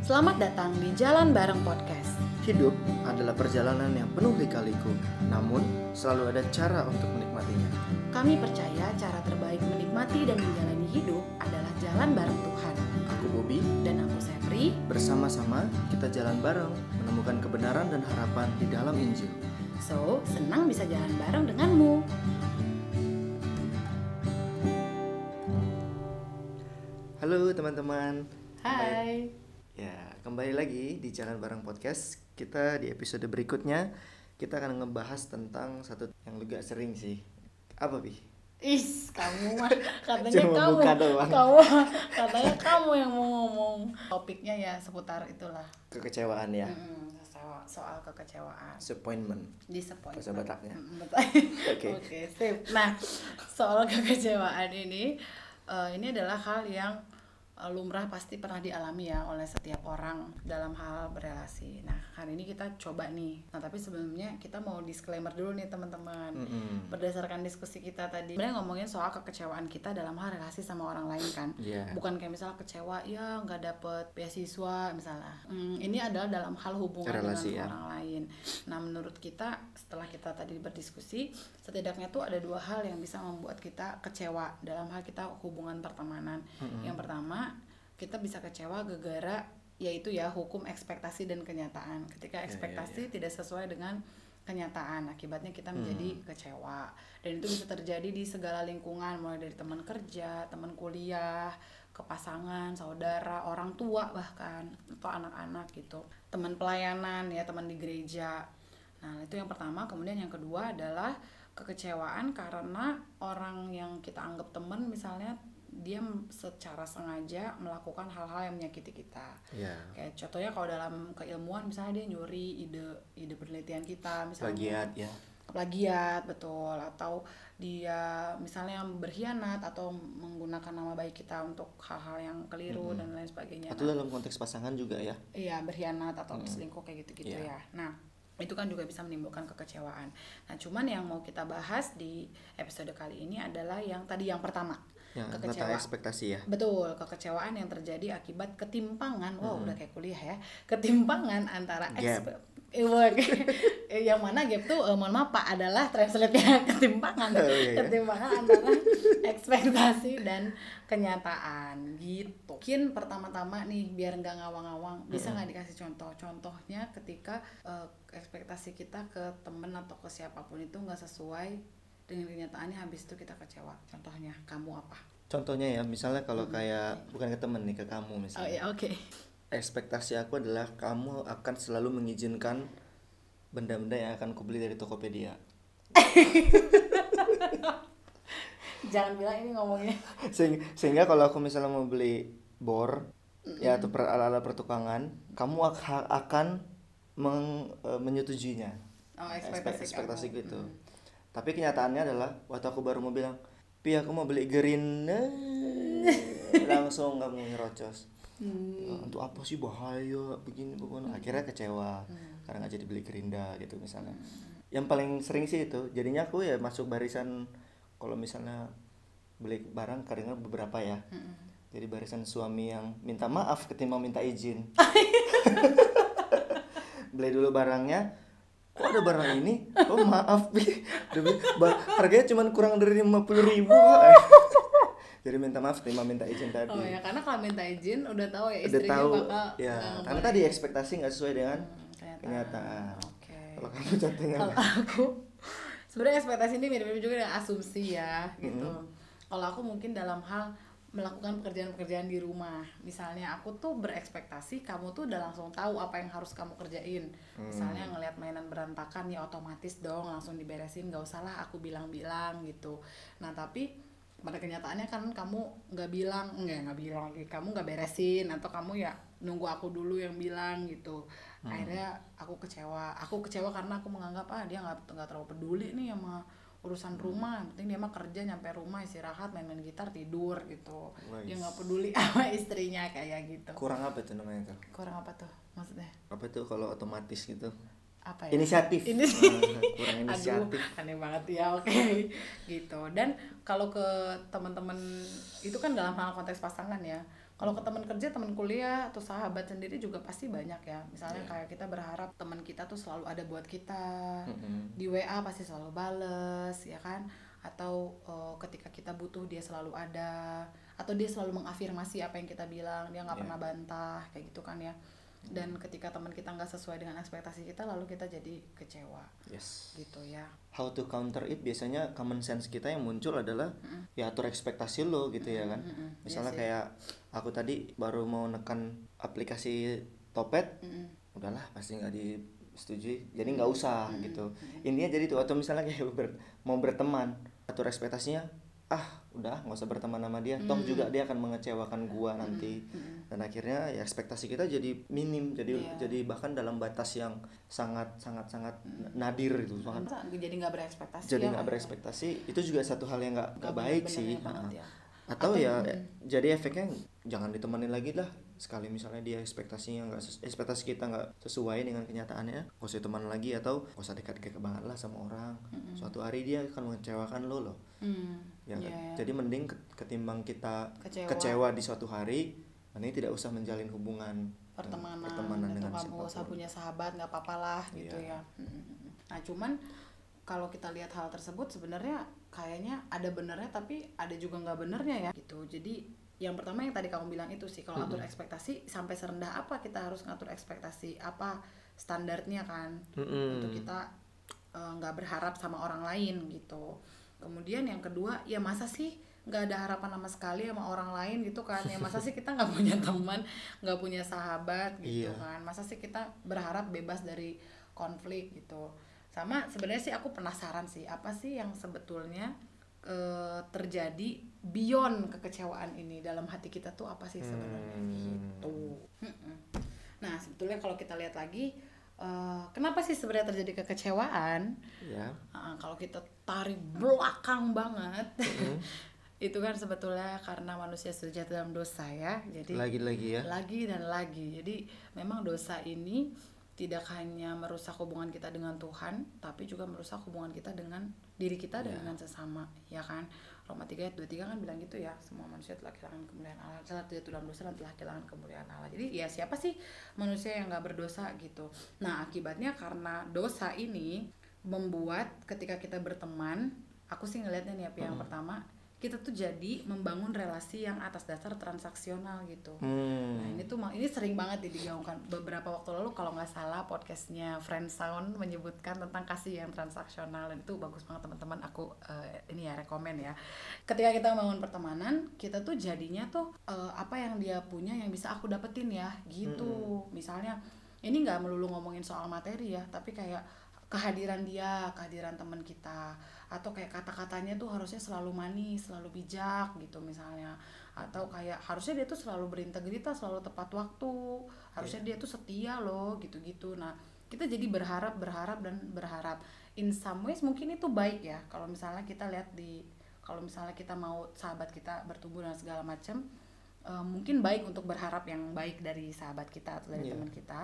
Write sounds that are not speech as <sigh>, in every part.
Selamat datang di Jalan Bareng Podcast. Hidup adalah perjalanan yang penuh lika-liku, namun selalu ada cara untuk menikmatinya. Kami percaya cara terbaik menikmati dan menjalani hidup adalah jalan bareng Tuhan. Aku Bobby, Dan aku Sepri, bersama-sama kita jalan bareng menemukan kebenaran dan harapan di dalam Injil. so senang bisa jalan bareng denganmu. Halo teman-teman. Hai. Kembali lagi di Jalan Bareng Podcast. Kita di episode berikutnya kita akan ngebahas tentang satu yang juga sering sih. Apa, Bi? Is, kamu mah <laughs> katanya Cuma kamu, kamu katanya kamu yang mau ngomong. Topiknya ya seputar itulah. Kekecewaan ya. Mm, soal, soal kekecewaan. Disappointment. Disappointment. Bahasa Bataknya. Oke. <laughs> Oke, sip. Nah, soal kekecewaan ini, eh, ini adalah hal yang lumrah pasti pernah dialami ya oleh setiap orang dalam hal berelasi. Nah, hari ini kita coba nih. Nah, tapi sebelumnya kita mau disclaimer dulu nih teman-teman. Mm-mm. Berdasarkan diskusi kita tadi, sebenarnya ngomongin soal kekecewaan kita dalam hal relasi sama orang lain kan. Iya. Bukan kayak misalnya kecewa ya nggak dapet beasiswa misalnya. Hmm, ini adalah dalam hal hubungan Relasi, dengan ya. orang lain. Nah menurut kita setelah kita tadi berdiskusi, setidaknya tuh ada dua hal yang bisa membuat kita kecewa dalam hal kita hubungan pertemanan. Yang pertama kita bisa kecewa gara-gara yaitu ya hukum ekspektasi dan kenyataan. Ketika Ya, ekspektasi tidak sesuai dengan kenyataan akibatnya kita menjadi kecewa. Dan itu bisa terjadi di segala lingkungan mulai dari teman kerja teman kuliah ke pasangan saudara orang tua bahkan atau anak-anak gitu. Teman pelayanan ya teman di gereja. Nah itu yang pertama. Kemudian yang kedua adalah kekecewaan karena orang yang kita anggap teman misalnya dia secara sengaja melakukan hal-hal yang menyakiti kita Ya. kayak contohnya kalau dalam keilmuan misalnya dia nyuri ide ide penelitian kita misalnya Plagiat ya. plagiat betul atau dia misalnya berkhianat atau menggunakan nama baik kita untuk hal-hal yang keliru dan lain sebagainya Atau dalam konteks pasangan juga ya. iya berkhianat atau selingkuh kayak gitu-gitu Iya. ya nah itu kan juga bisa menimbulkan kekecewaan nah cuman yang mau kita bahas di episode kali ini adalah yang tadi yang pertama Yang tentang ekspektasi ya. Betul, kekecewaan yang terjadi akibat ketimpangan. Wow, udah kayak kuliah ya. Ketimpangan antara Gap. eh, <laughs> eh, yang mana gap tuh eh, mohon maaf Pak adalah translate-nya <laughs> ketimpangan. Oh, iya, iya. Ketimpangan antara ekspektasi dan kenyataan gitu. Mungkin pertama-tama nih biar nggak ngawang-ngawang, bisa nggak dikasih contoh? Contohnya ketika eh, ekspektasi kita ke temen atau ke siapa pun itu nggak sesuai dengan kenyataannya habis itu kita kecewa. Contohnya kamu apa? Contohnya ya, misalnya kalau kayak bukan ke temen nih, ke kamu Oh misalnya. ya oke. Ekspektasi aku adalah kamu akan selalu mengizinkan benda-benda yang akan kubeli dari Tokopedia. <laughs> Jangan bilang ini ngomongnya. <laughs> Sehingga, sehingga kalau aku misalnya mau beli bor ya atau per, ala-ala pertukangan, kamu ak- akan meng- eh, menyetujuinya. Oh Ekspek- ekspektasi, ekspektasi kamu. gitu. Tapi kenyataannya adalah waktu aku baru mau bilang, "Pi, aku mau beli green." <laughs> langsung kamu nyerocos. Hmm. "Ya, untuk apa sih? Bahaya begini begini. Akhirnya kecewa karena nggak jadi beli gerinda gitu misalnya. Yang paling sering sih itu jadinya aku ya masuk barisan kalau misalnya beli barang kadang beberapa ya. Jadi barisan suami yang minta maaf ketimbang minta izin. <laughs> <laughs> Beli dulu barangnya kok ada barang ini oh maaf Pi. Udah beli- ba- harganya cuma kurang dari lima puluh ribu jadi minta maaf ketimbang minta izin tadi Oh ya karena kalau minta izin udah tahu ya udah istrinya tahu bakal ya nggak karena tadi ekspektasi nggak sesuai dengan Hmm, kenyataan. Oke. kalau kamu contohnya Kalau aku sebenarnya ekspektasi ini mirip-mirip juga dengan asumsi ya gitu. Kalau aku mungkin dalam hal melakukan pekerjaan-pekerjaan di rumah. Misalnya aku tuh berekspektasi kamu tuh udah langsung tahu apa yang harus kamu kerjain. Misalnya ngelihat mainan berantakan ya otomatis dong langsung diberesin, nggak usah lah aku bilang-bilang gitu. Nah tapi pada kenyataannya kan kamu nggak bilang nggak nggak bilang lagi kamu nggak beresin atau kamu ya nunggu aku dulu yang bilang gitu akhirnya aku kecewa aku kecewa karena aku menganggap ah dia nggak nggak terlalu peduli nih sama urusan rumah yang penting dia mah kerja nyampe rumah istirahat main-main gitar tidur gitu. Dia Wais. nggak peduli <laughs> sama istrinya kayak gitu. Kurang apa itu namanya tuh kurang apa tuh maksudnya? Apa tuh kalau otomatis gitu? Apa ya? Inisiatif. Ini <laughs> Ah, kurang Aduh, inisiatif. aneh banget. Ya, oke. <laughs> gitu. Dan kalau ke teman-teman itu kan dalam hal konteks pasangan ya. Kalau ke teman kerja teman kuliah atau sahabat sendiri juga pasti banyak ya misalnya Iya. kayak kita berharap teman kita tuh selalu ada buat kita Mm-mm. di WA pasti selalu bales ya kan atau eh, ketika kita butuh dia selalu ada atau dia selalu mengafirmasi apa yang kita bilang dia nggak Iya. pernah bantah kayak gitu kan ya dan ketika teman kita nggak sesuai dengan ekspektasi kita lalu kita jadi kecewa. Yes. Gitu ya. How to counter it biasanya common sense kita yang muncul adalah ya atur ekspektasi lo gitu ya kan. Mm-mm. misalnya Iya sih. kayak aku tadi baru mau nekan aplikasi Topet Mm-mm. udahlah pasti nggak disetujui jadi nggak usah gitu. Intinya jadi tuh atau misalnya kayak <laughs> ber- mau berteman atur ekspektasinya ah udah nggak usah berteman sama dia toh juga dia akan mengecewakan gua nanti dan akhirnya ya ekspektasi kita jadi minim jadi Iya. jadi bahkan dalam batas yang sangat sangat sangat nadir itu sangat Masa jadi nggak berekspektasi jadi ya, nggak kayak- berekspektasi itu juga satu hal yang nggak nggak baik sih. banget ya. atau, Atau- ya jadi efeknya jangan ditemenin lagi lah. Sekali misalnya dia ekspektasinya nggak ekspektasi kita nggak sesuai dengan kenyataannya nggak usah teman lagi atau nggak usah dekat-dekat banget lah sama orang. Suatu hari dia akan mengecewakan lo loh. Hmm, ya kan? iya. jadi mending ke- ketimbang kita Kecewa. kecewa, di suatu hari mending tidak usah menjalin hubungan eh, pertemanan, pertemanan atau dengan kamu usah punya sahabat nggak apa-apa lah gitu Iya. ya. Nah cuman kalau kita lihat hal tersebut sebenarnya kayaknya ada benernya tapi ada juga nggak benernya ya gitu. Jadi yang pertama yang tadi kamu bilang itu sih kalau atur ekspektasi sampai serendah apa kita harus ngatur ekspektasi? Apa standarnya kan? Mm-mm. untuk kita eh, nggak berharap sama orang lain gitu. Kemudian yang kedua ya masa sih nggak ada harapan sama sekali sama orang lain gitu kan. Ya masa sih kita nggak punya teman nggak punya sahabat gitu Iya. kan? Masa sih kita berharap bebas dari konflik gitu? Sama sebenarnya sih aku penasaran sih apa sih yang sebetulnya eh, terjadi beyond kekecewaan ini dalam hati kita tuh apa sih sebenarnya? Hmm. gitu. Nah sebetulnya kalau kita lihat lagi eh, kenapa sih sebenarnya terjadi kekecewaan? Ya Ah, kalau kita tarik belakang banget <laughs> itu kan sebetulnya karena manusia sudah jatuh dalam dosa ya jadi lagi-lagi ya. lagi dan lagi. Jadi memang dosa ini tidak hanya merusak hubungan kita dengan Tuhan tapi juga merusak hubungan kita dengan diri kita dan Ya. dengan sesama ya kan? Roma 3 ayat 23 kan bilang gitu ya semua manusia telah kehilangan kemuliaan Allah. Telah jatuh dalam dosa dan telah kehilangan kemuliaan Allah. Jadi ya siapa sih manusia yang nggak berdosa gitu? Nah akibatnya karena dosa ini membuat ketika kita berteman aku sih ngelihatnya nih Pi, yang pertama kita tuh jadi membangun relasi yang atas dasar transaksional gitu. Hmm. Nah ini tuh ini sering banget nih digaungkan. Beberapa waktu lalu kalau nggak salah podcastnya Friend Sound menyebutkan tentang kasih yang transaksional. Dan itu bagus banget teman-teman. Aku eh, ini ya rekomen ya. Ketika kita membangun pertemanan kita tuh jadinya tuh eh, apa yang dia punya yang bisa aku dapetin ya gitu. Misalnya ini nggak melulu ngomongin soal materi ya tapi kayak kehadiran dia kehadiran teman kita atau kayak kata-katanya tuh harusnya selalu manis selalu bijak gitu misalnya. Atau kayak harusnya dia tuh selalu berintegritas selalu tepat waktu. Harusnya dia tuh setia loh gitu-gitu. Nah kita jadi berharap berharap dan berharap. In some ways mungkin itu baik ya. Kalau misalnya kita lihat di kalau misalnya kita mau sahabat kita bertumbuh dan segala macam eh, mungkin baik untuk berharap yang baik dari sahabat kita atau dari Iya. teman kita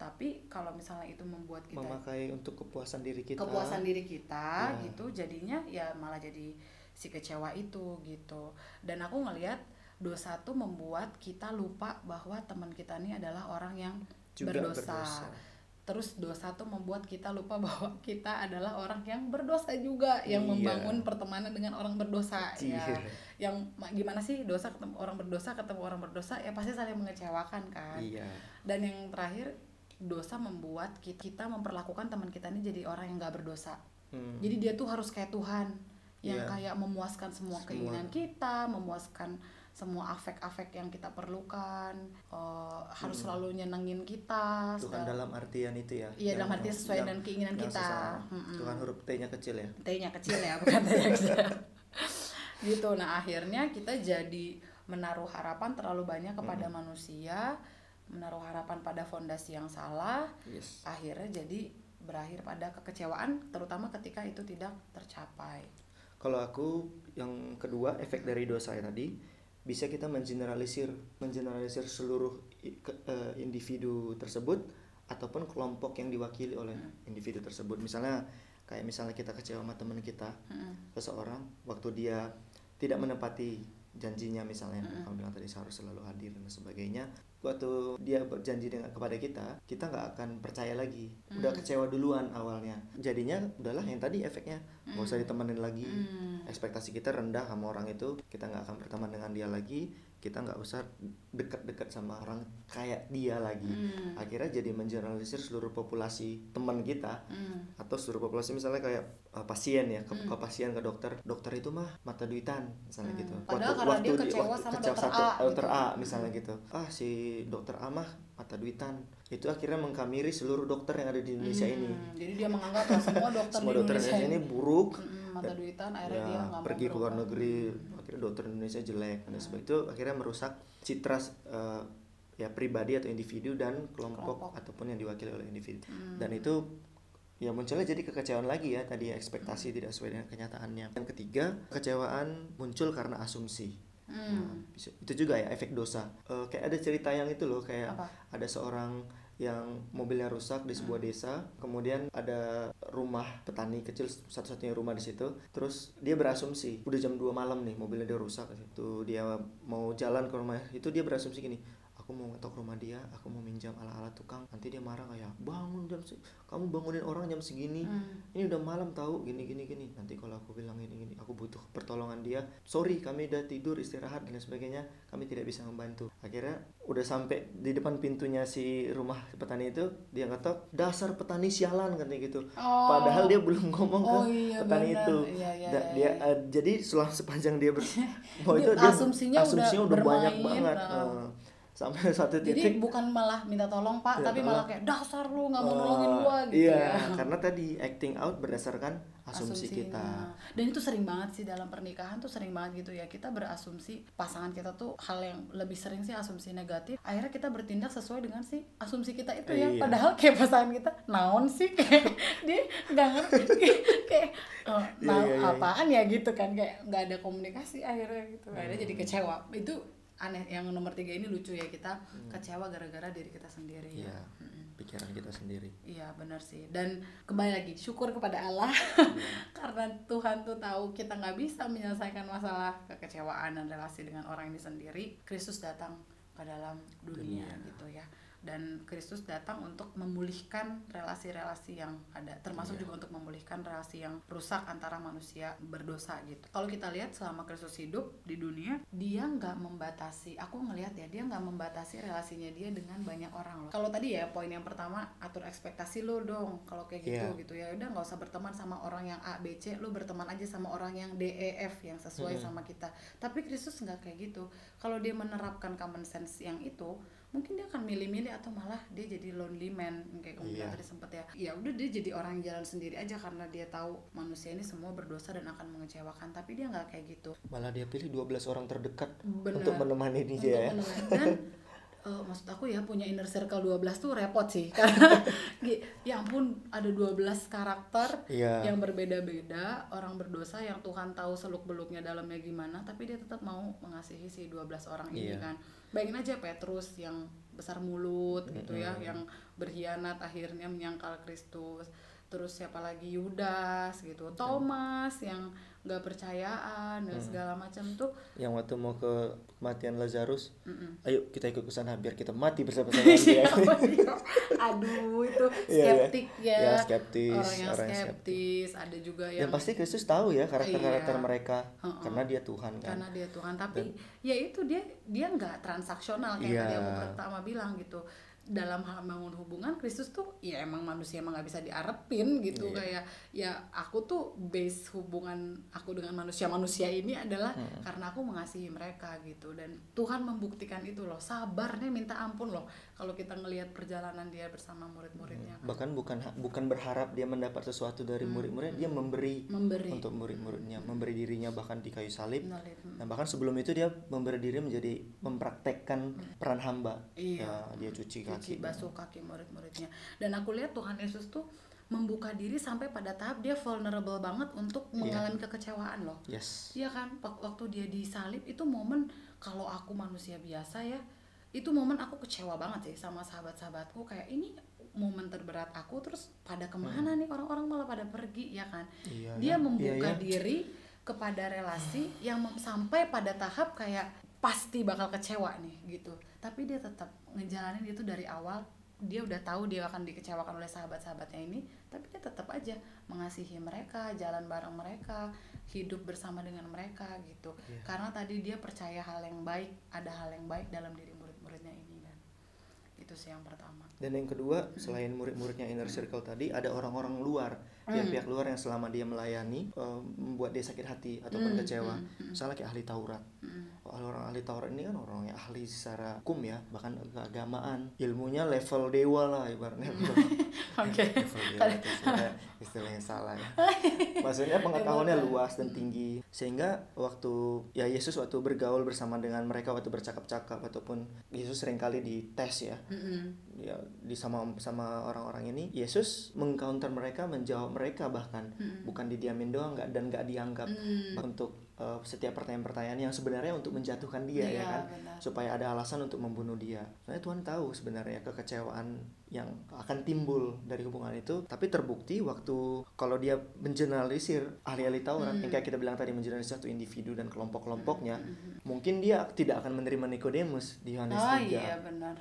tapi kalau misalnya itu membuat kita memakai untuk kepuasan diri kita kepuasan diri kita Ya. gitu jadinya ya malah jadi si kecewa itu gitu dan aku ngelihat dosa tuh membuat kita lupa bahwa teman kita ini adalah orang yang Juga berdosa. berdosa. terus dosa tuh membuat kita lupa <laughs> bahwa kita adalah orang yang berdosa juga yang Iya. membangun pertemanan dengan orang berdosa ya Iya. yang ma- gimana sih dosa ketemu orang berdosa ketemu orang berdosa ya pasti saling mengecewakan kan iya dan yang terakhir dosa membuat ki- kita memperlakukan teman kita ini jadi orang yang nggak berdosa Hmm. jadi dia tuh harus kayak Tuhan yang Iya. kayak memuaskan semua, Semua. keinginan kita memuaskan semua afek-afek yang kita perlukan eh, harus selalu nyenengin kita Tuhan segala- dalam artian itu ya Iya, dalam Yang- arti sesuai yang- dengan keinginan kita. Mm-mm. Tuhan huruf T-nya kecil ya T-nya kecil ya bukan T yang besar gitu nah akhirnya kita jadi menaruh harapan terlalu banyak kepada manusia menaruh harapan pada fondasi yang salah yes akhirnya jadi berakhir pada kekecewaan terutama ketika itu tidak tercapai Kalau aku yang kedua efek dari dosa tadi bisa kita mengeneralisir mengeneralisir seluruh eh, individu tersebut ataupun kelompok yang diwakili oleh individu tersebut. Misalnya kayak misalnya kita kecewa sama teman kita Mm-mm. seseorang waktu dia tidak menepati janjinya misalnya kamu bilang tadi harus selalu hadir dan sebagainya waktu dia berjanji dengan kepada kita kita nggak akan percaya lagi. Udah kecewa duluan awalnya. Jadinya udahlah yang tadi efeknya. Nggak usah ditemenin lagi. Ekspektasi kita rendah sama orang itu. Kita nggak akan berteman dengan dia lagi. Kita nggak usah dekat-dekat sama orang kayak dia lagi. Akhirnya jadi mengeneralisir seluruh populasi teman kita. Atau seluruh populasi misalnya kayak uh, pasien ya ke, ke pasien ke dokter dokter itu mah mata duitan misalnya gitu. Padahal karena dia di- kecewa sama kecewa dokter satu- A dokter gitu. A misalnya gitu. Ah si dokter A mah mata duitan. Itu akhirnya mengkamiri seluruh dokter yang ada di Indonesia ini. Hmm, jadi dia menganggap semua <laughs> dokter semua di dokter Indonesia Indonesia ini buruk. Mm, mata duitan akhirnya ya, dia nggak pergi ke luar negeri. Akhirnya dokter Indonesia jelek. Dan sebagainya itu akhirnya merusak citra eh, ya pribadi atau individu dan kelompok, ataupun yang diwakili oleh individu. Hmm. dan itu ya munculnya jadi kekecewaan lagi ya tadi ekspektasi tidak sesuai dengan kenyataannya. Yang ketiga kekecewaan muncul karena asumsi. Hmm. Nah, itu juga ya efek dosa. Eh, kayak ada cerita yang itu loh kayak Apa? ada seorang yang mobilnya rusak di sebuah desa kemudian ada rumah petani kecil satu-satunya rumah di situ terus dia berasumsi udah jam 2 malam nih mobilnya dia rusak. Itu dia mau jalan ke rumah itu dia berasumsi gini aku mau ngetok rumah dia aku mau minjam ala-ala tukang nanti dia marah kayak bangun jam se- kamu bangunin orang jam segini ini udah malam tahu gini gini gini. Nanti kalau aku bilang ini gini aku butuh pertolongan dia sorry kami udah tidur istirahat dan sebagainya kami tidak bisa membantu. Akhirnya udah sampai di depan pintunya si rumah petani itu dia ngetok dasar petani sialan katanya gitu. Oh. padahal dia belum ngomong Oh, ke iya, petani benar. itu. Iya, iya, Da- iya, dia eh, jadi selama sepanjang dia ber <laughs> Dia- itu dia asumsinya asumsinya udah udah, banyak banget oh. Sampai <laughs> satu jadi titik. bukan malah minta tolong pak Iya, tapi malah kayak dasar lu nggak mau Oh, nolongin gua gitu iya, ya. <laughs> karena tadi acting out berdasarkan asumsi Asumsinya. kita. dan itu sering banget sih dalam pernikahan tuh sering banget gitu ya. Kita berasumsi pasangan kita tuh hal yang lebih sering sih asumsi negatif. Akhirnya kita bertindak sesuai dengan si asumsi kita itu ya. Iya. padahal kayak pasangan kita naon sih? Kayak <laughs> dia nggak ngerti. Kayak, oh, Iya, nah, iya, iya. apaan ya? Gitu kan. Kayak nggak ada komunikasi akhirnya gitu. Akhirnya Hmm. jadi kecewa. Itu aneh yang nomor tiga ini lucu ya kita Hmm. kecewa gara-gara diri kita sendiri Iya, ya Mm-mm. pikiran kita sendiri. Iya benar sih dan kembali lagi syukur kepada Allah <laughs> karena Tuhan tuh tahu kita nggak bisa menyelesaikan masalah kekecewaan dan relasi dengan orang ini sendiri Kristus datang ke dalam dunia, Dunia. gitu ya dan Kristus datang untuk memulihkan relasi-relasi yang ada termasuk juga untuk memulihkan relasi yang rusak antara manusia berdosa gitu. Kalau kita lihat selama Kristus hidup di dunia dia nggak membatasi aku ngelihat ya dia nggak membatasi relasinya dia dengan banyak orang loh. Kalau tadi ya poin yang pertama atur ekspektasi lo dong kalau kayak gitu Iya. gitu ya. Udah nggak usah berteman sama orang yang A B C lo berteman aja sama orang yang D E F yang sesuai sama kita. Tapi Kristus nggak kayak gitu. Kalau dia menerapkan common sense yang itu mungkin dia akan milih-milih atau malah dia jadi lonely man kayak kamu bilang Iya. tadi sempet ya ya udah dia jadi orang yang jalan sendiri aja karena dia tahu manusia ini semua berdosa dan akan mengecewakan tapi dia nggak kayak gitu Malah dia pilih 12 orang terdekat Benar. untuk menemani Untuk dia ya. menemani. dan <laughs> eh, maksud aku ya punya inner circle 12 tuh repot sih. <laughs> Karena ya ampun ada 12 karakter Iya. yang berbeda-beda orang berdosa yang Tuhan tahu seluk beluknya dalamnya gimana tapi dia tetap mau mengasihi si 12 orang ini Iya. kan. Bayangin aja Petrus yang besar mulut gitu ya yang berkhianat akhirnya menyangkal Kristus. Terus siapa lagi? Yudas gitu. Thomas yang nggak percayaan dan segala macam tuh Yang waktu mau ke kematian Lazarus, Mm-mm. ayo kita ikut ke sana biar kita mati bersama-sama. <laughs> Iya, Aduh itu <laughs> Iya, iya. skeptik ya. Ya, skeptis, Orang yang orang yang skeptis, ada juga Dan yang pasti Kristus tahu ya karakter-karakter Iya. mereka Heeh. karena dia Tuhan kan. karena dia Tuhan tapi ya itu dia dia nggak transaksional kayak Iya. tadi aku pertama bilang gitu dalam hal membangun hubungan Kristus tuh ya emang manusia emang nggak bisa diarepin gitu Iya. kayak ya aku tuh base hubungan aku dengan manusia-manusia ini adalah karena aku mengasihi mereka gitu dan Tuhan membuktikan itu loh sabarnya minta ampun loh kalau kita ngelihat perjalanan dia bersama murid-muridnya Bahkan bukan bukan berharap dia mendapat sesuatu dari murid-murid, dia memberi memberi untuk murid-muridnya, memberi dirinya bahkan di kayu salib. Knowledge. Nah, bahkan sebelum itu dia memberi diri menjadi mempraktekkan peran hamba. Iya. Ya, dia cuci kaki. Cuci basuh kaki murid-muridnya dan aku lihat Tuhan Yesus tuh membuka diri sampai pada tahap dia vulnerable banget untuk Iya. mengalami kekecewaan loh Yes. Iya kan Wak- waktu dia disalib itu momen kalau aku manusia biasa ya itu momen aku kecewa banget sih sama sahabat-sahabatku kayak ini momen terberat aku terus pada ke mana nih orang-orang malah pada pergi ya kan Iya, dia ya. membuka Iya, ya. diri kepada relasi yang sampai pada tahap kayak pasti bakal kecewa nih gitu tapi dia tetap ngejalanin itu dari awal. Dia udah tahu dia akan dikecewakan oleh sahabat-sahabatnya ini tapi dia tetap aja mengasihi mereka jalan bareng mereka hidup bersama dengan mereka gitu. Iya. karena tadi dia percaya hal yang baik ada hal yang baik dalam diri murid-muridnya ini kan. Itu sih yang pertama. Dan yang kedua, selain murid-muridnya inner circle tadi, ada orang-orang luar, pihak-pihak luar yang selama dia melayani eh, membuat dia sakit hati ataupun Hmm, kecewa. hmm, hmm. Misalnya kayak ahli Taurat. Mm. Orang ahli Taurat ini kan orang yang ahli secara hukum ya, bahkan keagamaan, ilmunya level dewa lah ibaratnya. <laughs> oke level dewa itu sebenarnya istilah yang salah ya. <laughs> Maksudnya pengetahuannya luas dan tinggi, sehingga waktu ya Yesus waktu bergaul bersama dengan mereka waktu bercakap-cakap ataupun Yesus sering kali dites ya, Mm-mm. ya di sama sama orang-orang ini Yesus mengcounter mereka menjawab mereka bahkan Mm-mm. bukan didiamin doang nggak dan nggak dianggap Mm. untuk uh, setiap pertanyaan-pertanyaan yang sebenarnya untuk menjatuhkan dia ya Iya, kan benar. supaya ada alasan untuk membunuh dia. Soalnya Tuhan tahu sebenarnya kekecewaan yang akan timbul dari hubungan itu, tapi terbukti waktu kalau dia mengeneralisir ahli-ahli Taurat, Hmm. yang kayak kita bilang tadi mengeneralisir satu individu dan kelompok-kelompoknya, Mm-mm. mungkin dia tidak akan menerima Nikodemus di Yohanes oh 3. iya benar.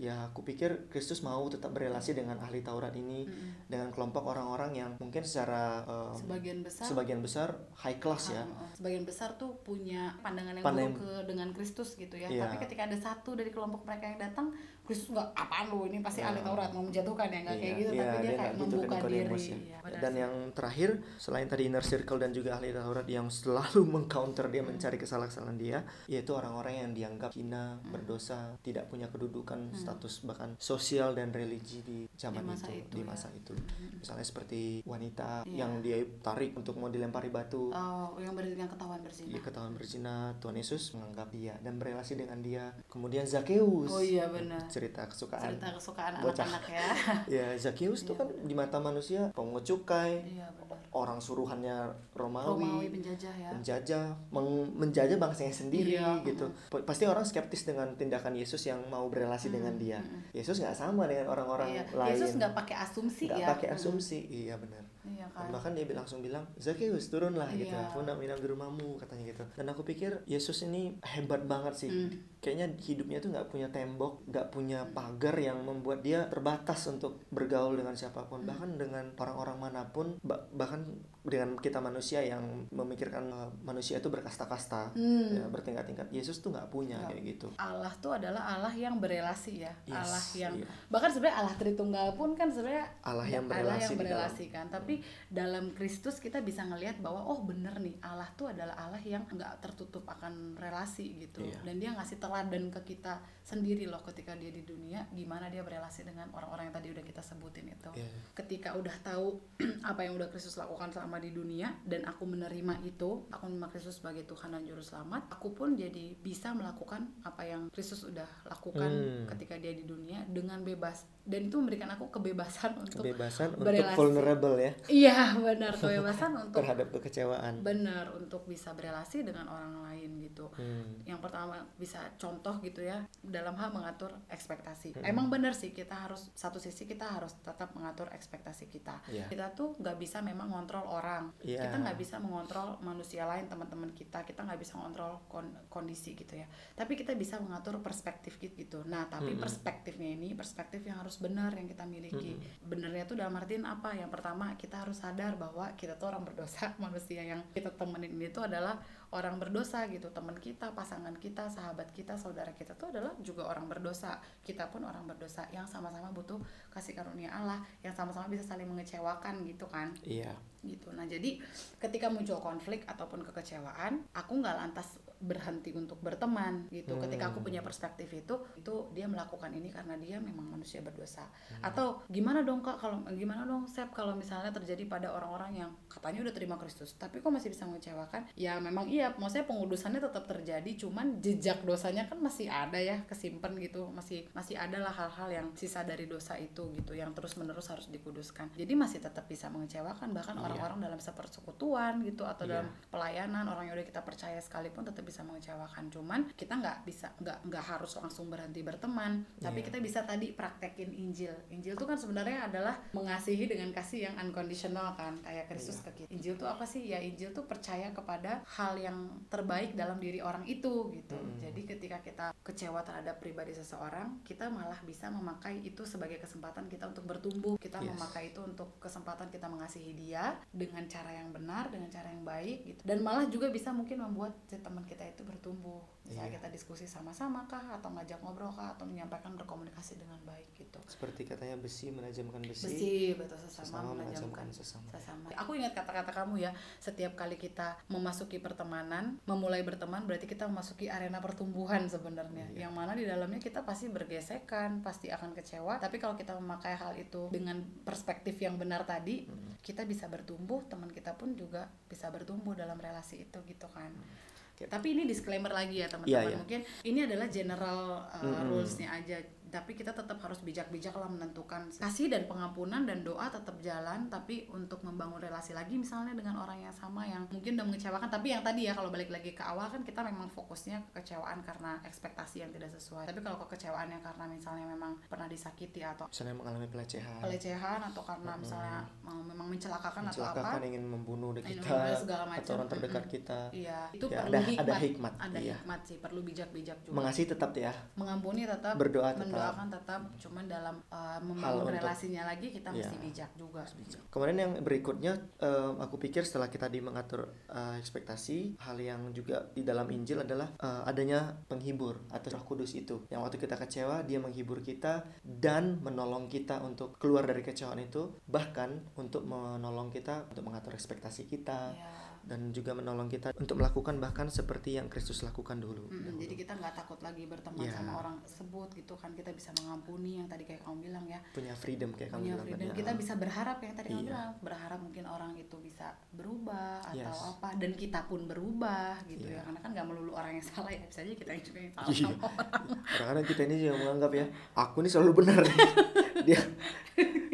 Ya, aku pikir Kristus mau tetap berelasi dengan ahli Taurat ini, Mm-mm. dengan kelompok orang-orang yang mungkin secara uh, sebagian besar sebagian besar high class ya. Ah, ah. sebagian besar tuh punya pandangan yang Pandangan- buruk ke dengan Kristus gitu ya Iya. tapi ketika ada satu dari kelompok mereka yang datang Kristus nggak apaan lu ini pasti Iya. ahli Taurat mau menjatuhkan ya nggak kayak Iya, gitu iya, tapi dia, dia kayak gitu membuka diri ya. Iya, benar Dan sih. yang terakhir, selain tadi inner circle dan juga ahli Taurat yang selalu <laughs> mengcounter dia mencari kesalahan-kesalahan dia, yaitu orang-orang yang dianggap hina, Hmm. berdosa, tidak punya kedudukan, status bahkan sosial dan religi di zaman Di itu, itu di ya. masa itu. Mm-mm. Misalnya seperti wanita Iya. yang dia tarik untuk mau dilempari batu, oh yang ber yang ketahuan berzina dia ketahuan berzina, Tuhan Yesus menganggap dia dan berelasi dengan dia. Kemudian Zakheus, oh iya benar cerita kesukaan. cerita kesukaan Bocah. anak-anak ya <laughs> Ya, Zakheus tuh Iya. kan di mata manusia pengungut cukai, iya orang suruhannya Romawi, Romawi penjajah ya penjajah, meng- menjajah bangsanya sendiri Iya, gitu. Pa- Pasti orang skeptis dengan tindakan Yesus yang mau berelasi dengan dia. mm-mm. Yesus nggak sama dengan orang-orang iya. lain. Yesus nggak pakai asumsi Nggak ya pakai Mm. asumsi. Iya benar. Iya Dan kan bahkan dia langsung bilang Zakheus turunlah gitu Iya. aku nak minum di rumahmu katanya gitu dan aku pikir Yesus ini hebat banget sih Mm. kayaknya hidupnya tuh nggak punya tembok nggak punya pagar yang membuat dia terbatas untuk bergaul dengan siapa pun bahkan dengan orang-orang mana pun ba- bahkan dengan kita manusia yang memikirkan uh, manusia itu berkasta-kasta Hmm. ya, bertingkat-tingkat Yesus tuh nggak punya Nggak. kayak gitu Allah tuh adalah Allah yang berelasi ya Yes, Allah yang iya. bahkan sebenarnya Allah Tritunggal pun kan sebenarnya Allah yang Allah berelasi yang di dalam. berelasi kan tapi dalam Kristus kita bisa ngelihat bahwa oh bener nih Allah tuh adalah Allah yang nggak tertutup akan relasi gitu Iya. dan dia ngasih teladan ke kita sendiri loh ketika dia di dunia gimana dia berelasi dengan orang-orang yang tadi udah kita sebutin itu Iya. ketika udah tahu <clears throat> apa yang udah Kristus lakukan selama di dunia dan aku menerima itu aku menerima Kristus sebagai Tuhan dan Juru Selamat aku pun jadi bisa melakukan apa yang Kristus udah lakukan Hmm. ketika dia di dunia dengan bebas dan itu memberikan aku kebebasan untuk kebebasan untuk berelasi. vulnerable ya iya benar kebebasan <laughs> untuk terhadap kekecewaan. Benar untuk bisa berelasi dengan orang lain gitu. Hmm. yang pertama bisa contoh gitu ya dalam hal mengatur ekspektasi. Hmm. emang benar sih kita harus satu sisi kita harus tetap mengatur ekspektasi kita. Iya. kita tuh nggak bisa memang ngontrol orang. Iya. kita nggak bisa mengontrol manusia lain teman-teman kita. Kita nggak bisa mengontrol kon- kondisi gitu ya. Tapi kita bisa mengatur perspektif gitu. Nah tapi Mm-mm. perspektifnya ini perspektif yang harus benar yang kita miliki. Benernya tuh dalam artian apa? Yang pertama kita harus sadar bahwa kita tuh orang berdosa. <laughs> Manusia yang kita temenin ini tuh adalah orang berdosa gitu. Teman kita pasangan kita sahabat kita saudara kita tuh adalah juga orang berdosa. Kita pun orang berdosa yang sama-sama butuh kasih karunia Allah yang sama-sama bisa saling mengecewakan gitu kan. Iya. Gitu. Nah jadi ketika muncul konflik ataupun kekecewaan aku nggak lantas berhenti untuk berteman gitu ketika aku Hmm. punya perspektif itu itu dia melakukan ini karena dia memang manusia berdosa Hmm. atau gimana dong kak kalau gimana dong Sep kalau misalnya terjadi pada orang-orang yang katanya udah terima Kristus tapi kok masih bisa mengecewakan ya memang iya maksudnya pengudusannya tetap terjadi cuman jejak dosanya kan masih ada ya kesimpan gitu masih masih ada lah hal-hal yang sisa dari dosa itu gitu yang terus menerus harus dikuduskan jadi masih tetap bisa mengecewakan bahkan Iya. orang-orang dalam sepersekutuan gitu atau Iya. dalam pelayanan orang yang udah kita percaya sekalipun tetap bisa mengecewakan. Cuman kita nggak bisa nggak nggak harus langsung berhenti berteman. Tapi Iya. kita bisa tadi praktekin Injil. Injil tuh kan sebenarnya adalah mengasihi dengan kasih yang unconditional kan. Kayak Kristus Iya. ke kita. Injil tuh apa sih? Ya Injil tuh percaya kepada hal yang terbaik dalam diri orang itu gitu. Mm. jadi ketika kita kecewa terhadap pribadi seseorang kita malah bisa memakai itu sebagai kesempatan kita untuk bertumbuh. Kita Yes. memakai itu untuk kesempatan kita mengasihi dia dengan cara yang benar dengan cara yang baik gitu. Dan malah juga bisa mungkin membuat si teman kita itu bertumbuh misalnya Iya. kita diskusi sama-sama kah atau ngajak ngobrol kah atau menyampaikan berkomunikasi dengan baik gitu seperti katanya besi menajamkan besi, besi betul sesama, sesama menajamkan menajamkan sesama sesama. Aku ingat kata-kata kamu ya, setiap kali kita memasuki pertemanan, memulai berteman berarti kita memasuki arena pertumbuhan sebenarnya. Iya. Yang mana di dalamnya kita pasti bergesekan, pasti akan kecewa, tapi kalau kita memakai hal itu dengan perspektif yang benar tadi, Hmm. kita bisa bertumbuh, teman kita pun juga bisa bertumbuh dalam relasi itu gitu kan. Oke. Tapi ini disclaimer lagi ya teman-teman. Iya, iya. Mungkin ini adalah general uh, Mm-mm. rulesnya aja. Tapi kita tetap harus bijak-bijak lah menentukan kasih dan pengampunan dan doa tetap jalan. Tapi untuk membangun relasi lagi misalnya dengan orang yang sama yang mungkin udah mengecewakan. Tapi yang tadi ya kalau balik lagi ke awal kan kita memang fokusnya kekecewaan karena ekspektasi yang tidak sesuai. Tapi kalau kekecewaannya karena misalnya memang pernah disakiti atau misalnya mengalami pelecehan pelecehan atau karena misalnya mau memang mencelakakan, atau apa mencelakakan ingin membunuh Ingin kita membunuh segala macam. atau orang terdekat Mm-mm. kita Iya, itu Ya, perlu ada- hikmat. ada hikmat, Ada iya. hikmat sih, perlu bijak-bijak juga. mengasihi tetap ya Mengampuni tetap, berdoa tetap mendoakan tetap, cuman dalam uh, membangun untuk- relasinya lagi kita mesti Iya. bijak juga. Kemudian yang berikutnya em, aku pikir setelah kita di mengatur eh, ekspektasi hal yang juga di dalam Injil adalah eh, adanya penghibur atau Roh Kudus itu yang waktu kita kecewa dia menghibur kita dan menolong kita untuk keluar dari kecewaan itu bahkan untuk menolong kita untuk mengatur ekspektasi kita Iya. Dan juga menolong kita untuk melakukan bahkan seperti yang Kristus lakukan dulu. Mm-mm, jadi kita nggak takut lagi berteman Iya. sama orang tersebut gitu kan kita bisa mengampuni yang tadi kayak kamu bilang ya Punya freedom kayak kamu punya bilang freedom tadi, kita bisa berharap yang tadi kamu Iya. bilang berharap mungkin orang itu bisa berubah atau Yes. apa dan kita pun berubah gitu Iya. ya karena kan nggak melulu orang yang salah ya bisa aja kita yang juga yang salah Iya. sama orang Kadang-kadang kita ini juga menganggap ya, aku ini selalu benar. <laughs> dia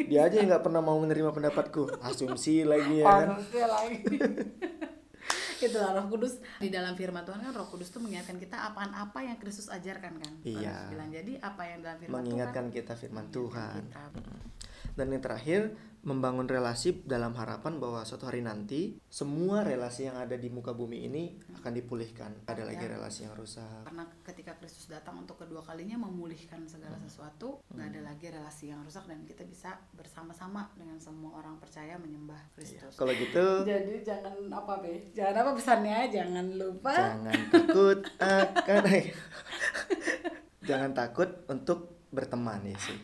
dia aja yang nggak pernah mau menerima pendapatku. Asumsi lagi ya kan. Harusnya lagi. Itulah Roh Kudus di dalam firman Tuhan kan Roh Kudus tuh mengingatkan kita apaan apa yang Kristus ajarkan kan. Iya. Bilang jadi apa yang dalam firman Mengingatkan Tuhan kita firman mengingatkan Tuhan. kita. Dan yang terakhir, membangun relasi dalam harapan bahwa suatu hari nanti semua relasi yang ada di muka bumi ini akan dipulihkan. Ada lagi Ya. relasi yang rusak. Karena ketika Kristus datang untuk kedua kalinya memulihkan segala Hmm. sesuatu, nggak ada lagi relasi yang rusak dan kita bisa bersama-sama dengan semua orang percaya menyembah Kristus. Kalau gitu, Jadi jangan apa be? Jangan apa pesannya? Jangan lupa. jangan takut akan jangan takut untuk berteman ya sih.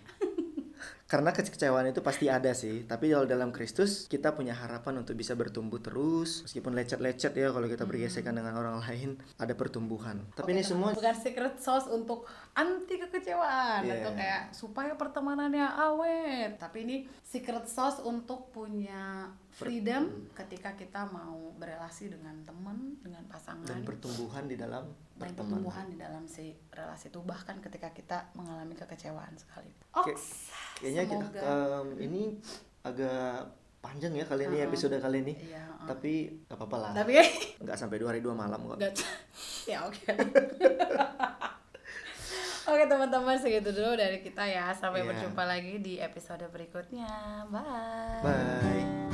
Karena kekecewaan itu pasti ada sih, tapi kalau dalam Kristus kita punya harapan untuk bisa bertumbuh terus, meskipun lecet-lecet ya kalau kita bergesekan dengan orang lain, ada pertumbuhan. Tapi ini Oke, semua bukan secret sauce untuk anti kekecewaan Iya. atau kayak supaya pertemanannya awet tapi ini secret sauce untuk punya freedom ketika kita mau berelasi dengan teman dengan pasangan dan pertumbuhan di dalam dan pertumbuhan di dalam si relasi itu bahkan ketika kita mengalami kekecewaan sekali. Oke, Kayaknya kita em, ini agak panjang ya kali ini Uh-uh. episode kali ini. Iya, uh. Tapi gak apa-apa lah. tapi <laughs> Nggak sampai dua hari dua malam kok. Gak <laughs> ya oke. <laughs> Oke teman-teman segitu dulu dari kita ya. Sampai Iya. berjumpa lagi di episode berikutnya. Bye. Bye.